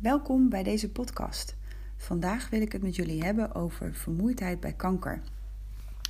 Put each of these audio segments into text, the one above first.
Welkom bij deze podcast. Vandaag wil ik het met jullie hebben over vermoeidheid bij kanker.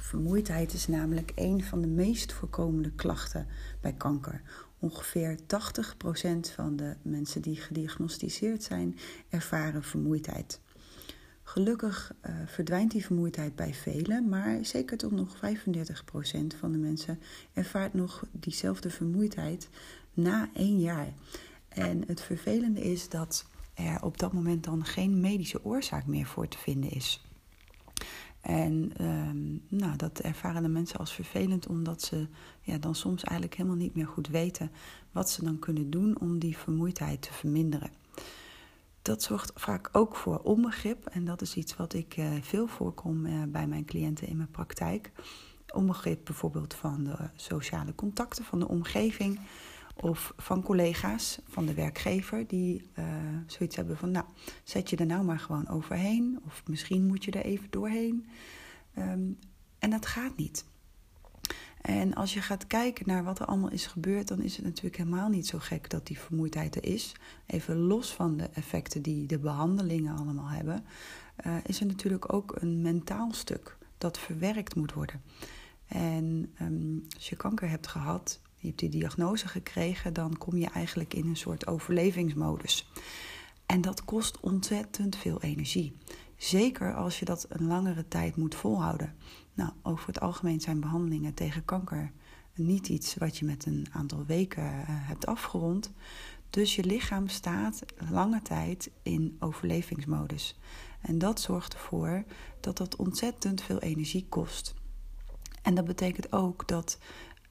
Vermoeidheid is namelijk een van de meest voorkomende klachten bij kanker. Ongeveer 80% van de mensen die gediagnosticeerd zijn, ervaren vermoeidheid. Gelukkig uh, verdwijnt die vermoeidheid bij velen, maar zeker tot nog 35% van de mensen ervaart nog diezelfde vermoeidheid na één jaar. En het vervelende is dat er op dat moment dan geen medische oorzaak meer voor te vinden is. En um, nou, dat ervaren de mensen als vervelend, omdat ze ja, dan soms eigenlijk helemaal niet meer goed weten wat ze dan kunnen doen om die vermoeidheid te verminderen. Dat zorgt vaak ook voor onbegrip en dat is iets wat ik uh, veel voorkom uh, bij mijn cliënten in mijn praktijk. Onbegrip bijvoorbeeld van de sociale contacten, van de omgeving of van collega's van de werkgever die uh, zoiets hebben van, nou, zet je er nou maar gewoon overheen. Of misschien moet je er even doorheen. Um, en dat gaat niet. En als je gaat kijken naar wat er allemaal is gebeurd, dan is het natuurlijk helemaal niet zo gek dat die vermoeidheid er is. Even los van de effecten die de behandelingen allemaal hebben, uh, is er natuurlijk ook een mentaal stuk dat verwerkt moet worden. En um, als je kanker hebt gehad, je hebt die diagnose gekregen, dan kom je eigenlijk in een soort overlevingsmodus. En dat kost ontzettend veel energie. Zeker als je dat een langere tijd moet volhouden. Nou, over het algemeen zijn behandelingen tegen kanker niet iets wat je met een aantal weken eh, hebt afgerond. Dus je lichaam staat lange tijd in overlevingsmodus. En dat zorgt ervoor dat dat ontzettend veel energie kost. En dat betekent ook dat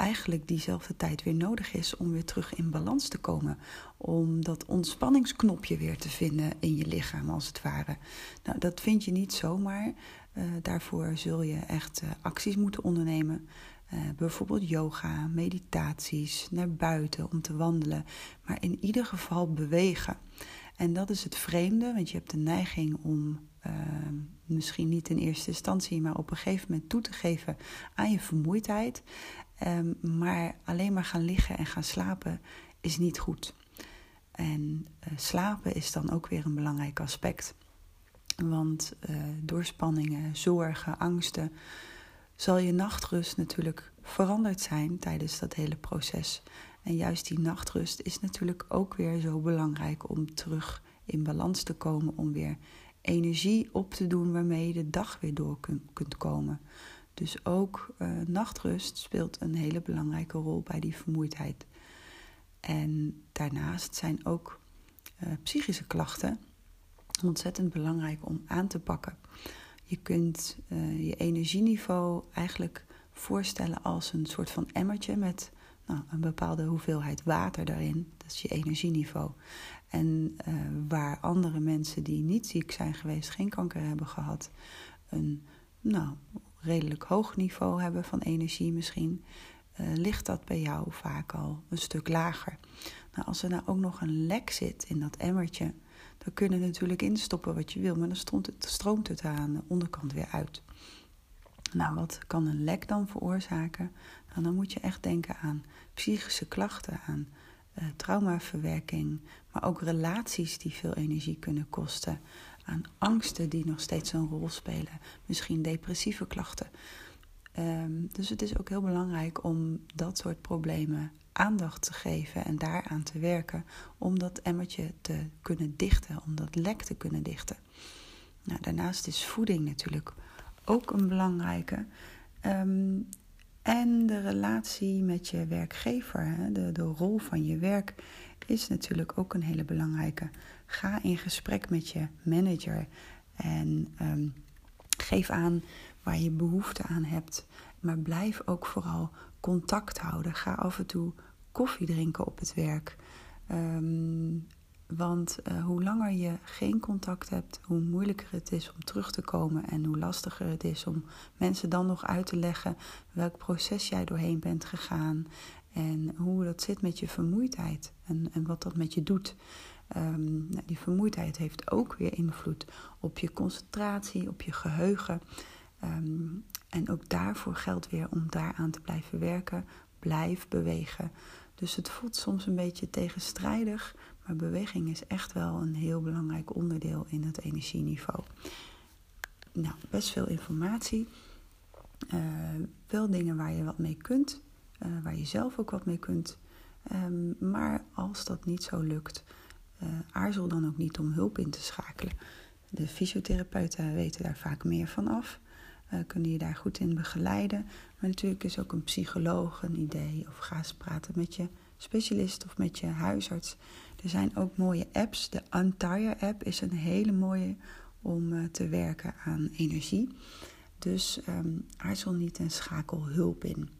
eigenlijk diezelfde tijd weer nodig is om weer terug in balans te komen. Om dat ontspanningsknopje weer te vinden in je lichaam, als het ware. Nou, dat vind je niet zomaar. Uh, daarvoor zul je echt uh, acties moeten ondernemen. Uh, bijvoorbeeld yoga, meditaties, naar buiten om te wandelen. Maar in ieder geval bewegen. En dat is het vreemde, want je hebt de neiging om misschien niet in eerste instantie, maar op een gegeven moment toe te geven aan je vermoeidheid. Um, maar alleen maar gaan liggen en gaan slapen is niet goed. En uh, slapen is dan ook weer een belangrijk aspect. Want uh, door spanningen, zorgen, angsten zal je nachtrust natuurlijk veranderd zijn tijdens dat hele proces. En juist die nachtrust is natuurlijk ook weer zo belangrijk om terug in balans te komen, om weer energie op te doen waarmee je de dag weer door kunt komen. Dus ook uh, nachtrust speelt een hele belangrijke rol bij die vermoeidheid. En daarnaast zijn ook uh, psychische klachten ontzettend belangrijk om aan te pakken. Je kunt uh, je energieniveau eigenlijk voorstellen als een soort van emmertje met nou, een bepaalde hoeveelheid water daarin. Dat is je energieniveau. En waar andere mensen die niet ziek zijn geweest, geen kanker hebben gehad, een nou, redelijk hoog niveau hebben van energie misschien, uh, ligt dat bij jou vaak al een stuk lager. Nou, als er nou ook nog een lek zit in dat emmertje, dan kun je natuurlijk instoppen wat je wil, maar dan stroomt het, stroomt het aan de onderkant weer uit. Nou, wat kan een lek dan veroorzaken? Nou, dan moet je echt denken aan psychische klachten, aan uh, traumaverwerking, maar ook relaties die veel energie kunnen kosten, aan angsten die nog steeds een rol spelen, misschien depressieve klachten. Um, dus het is ook heel belangrijk om dat soort problemen aandacht te geven en daaraan te werken om dat emmertje te kunnen dichten, om dat lek te kunnen dichten. Nou, daarnaast is voeding natuurlijk ook een belangrijke. Um, en de relatie met je werkgever, hè, de, de rol van je werk, is natuurlijk ook een hele belangrijke. Ga in gesprek met je manager en um, geef aan waar je behoefte aan hebt. Maar blijf ook vooral contact houden. Ga af en toe koffie drinken op het werk. Um, want uh, hoe langer je geen contact hebt, hoe moeilijker het is om terug te komen en hoe lastiger het is om mensen dan nog uit te leggen welk proces jij doorheen bent gegaan en hoe dat zit met je vermoeidheid en, en wat dat met je doet. Um, nou, die vermoeidheid heeft ook weer invloed op je concentratie, op je geheugen. Um, en ook daarvoor geldt weer om daaraan te blijven werken. Blijf bewegen. Dus het voelt soms een beetje tegenstrijdig, Maar beweging is echt wel een heel belangrijk onderdeel in het energieniveau. Nou, best veel informatie. Uh, wel dingen waar je wat mee kunt, uh, waar je zelf ook wat mee kunt. Um, maar als dat niet zo lukt, uh, aarzel dan ook niet om hulp in te schakelen. De fysiotherapeuten weten daar vaak meer van af, kunnen je daar goed in begeleiden. Maar natuurlijk is ook een psycholoog een idee. Of ga eens praten met je specialist of met je huisarts. Er zijn ook mooie apps. De Untire app is een hele mooie om te werken aan energie. Dus um, aarzel niet en schakel hulp in.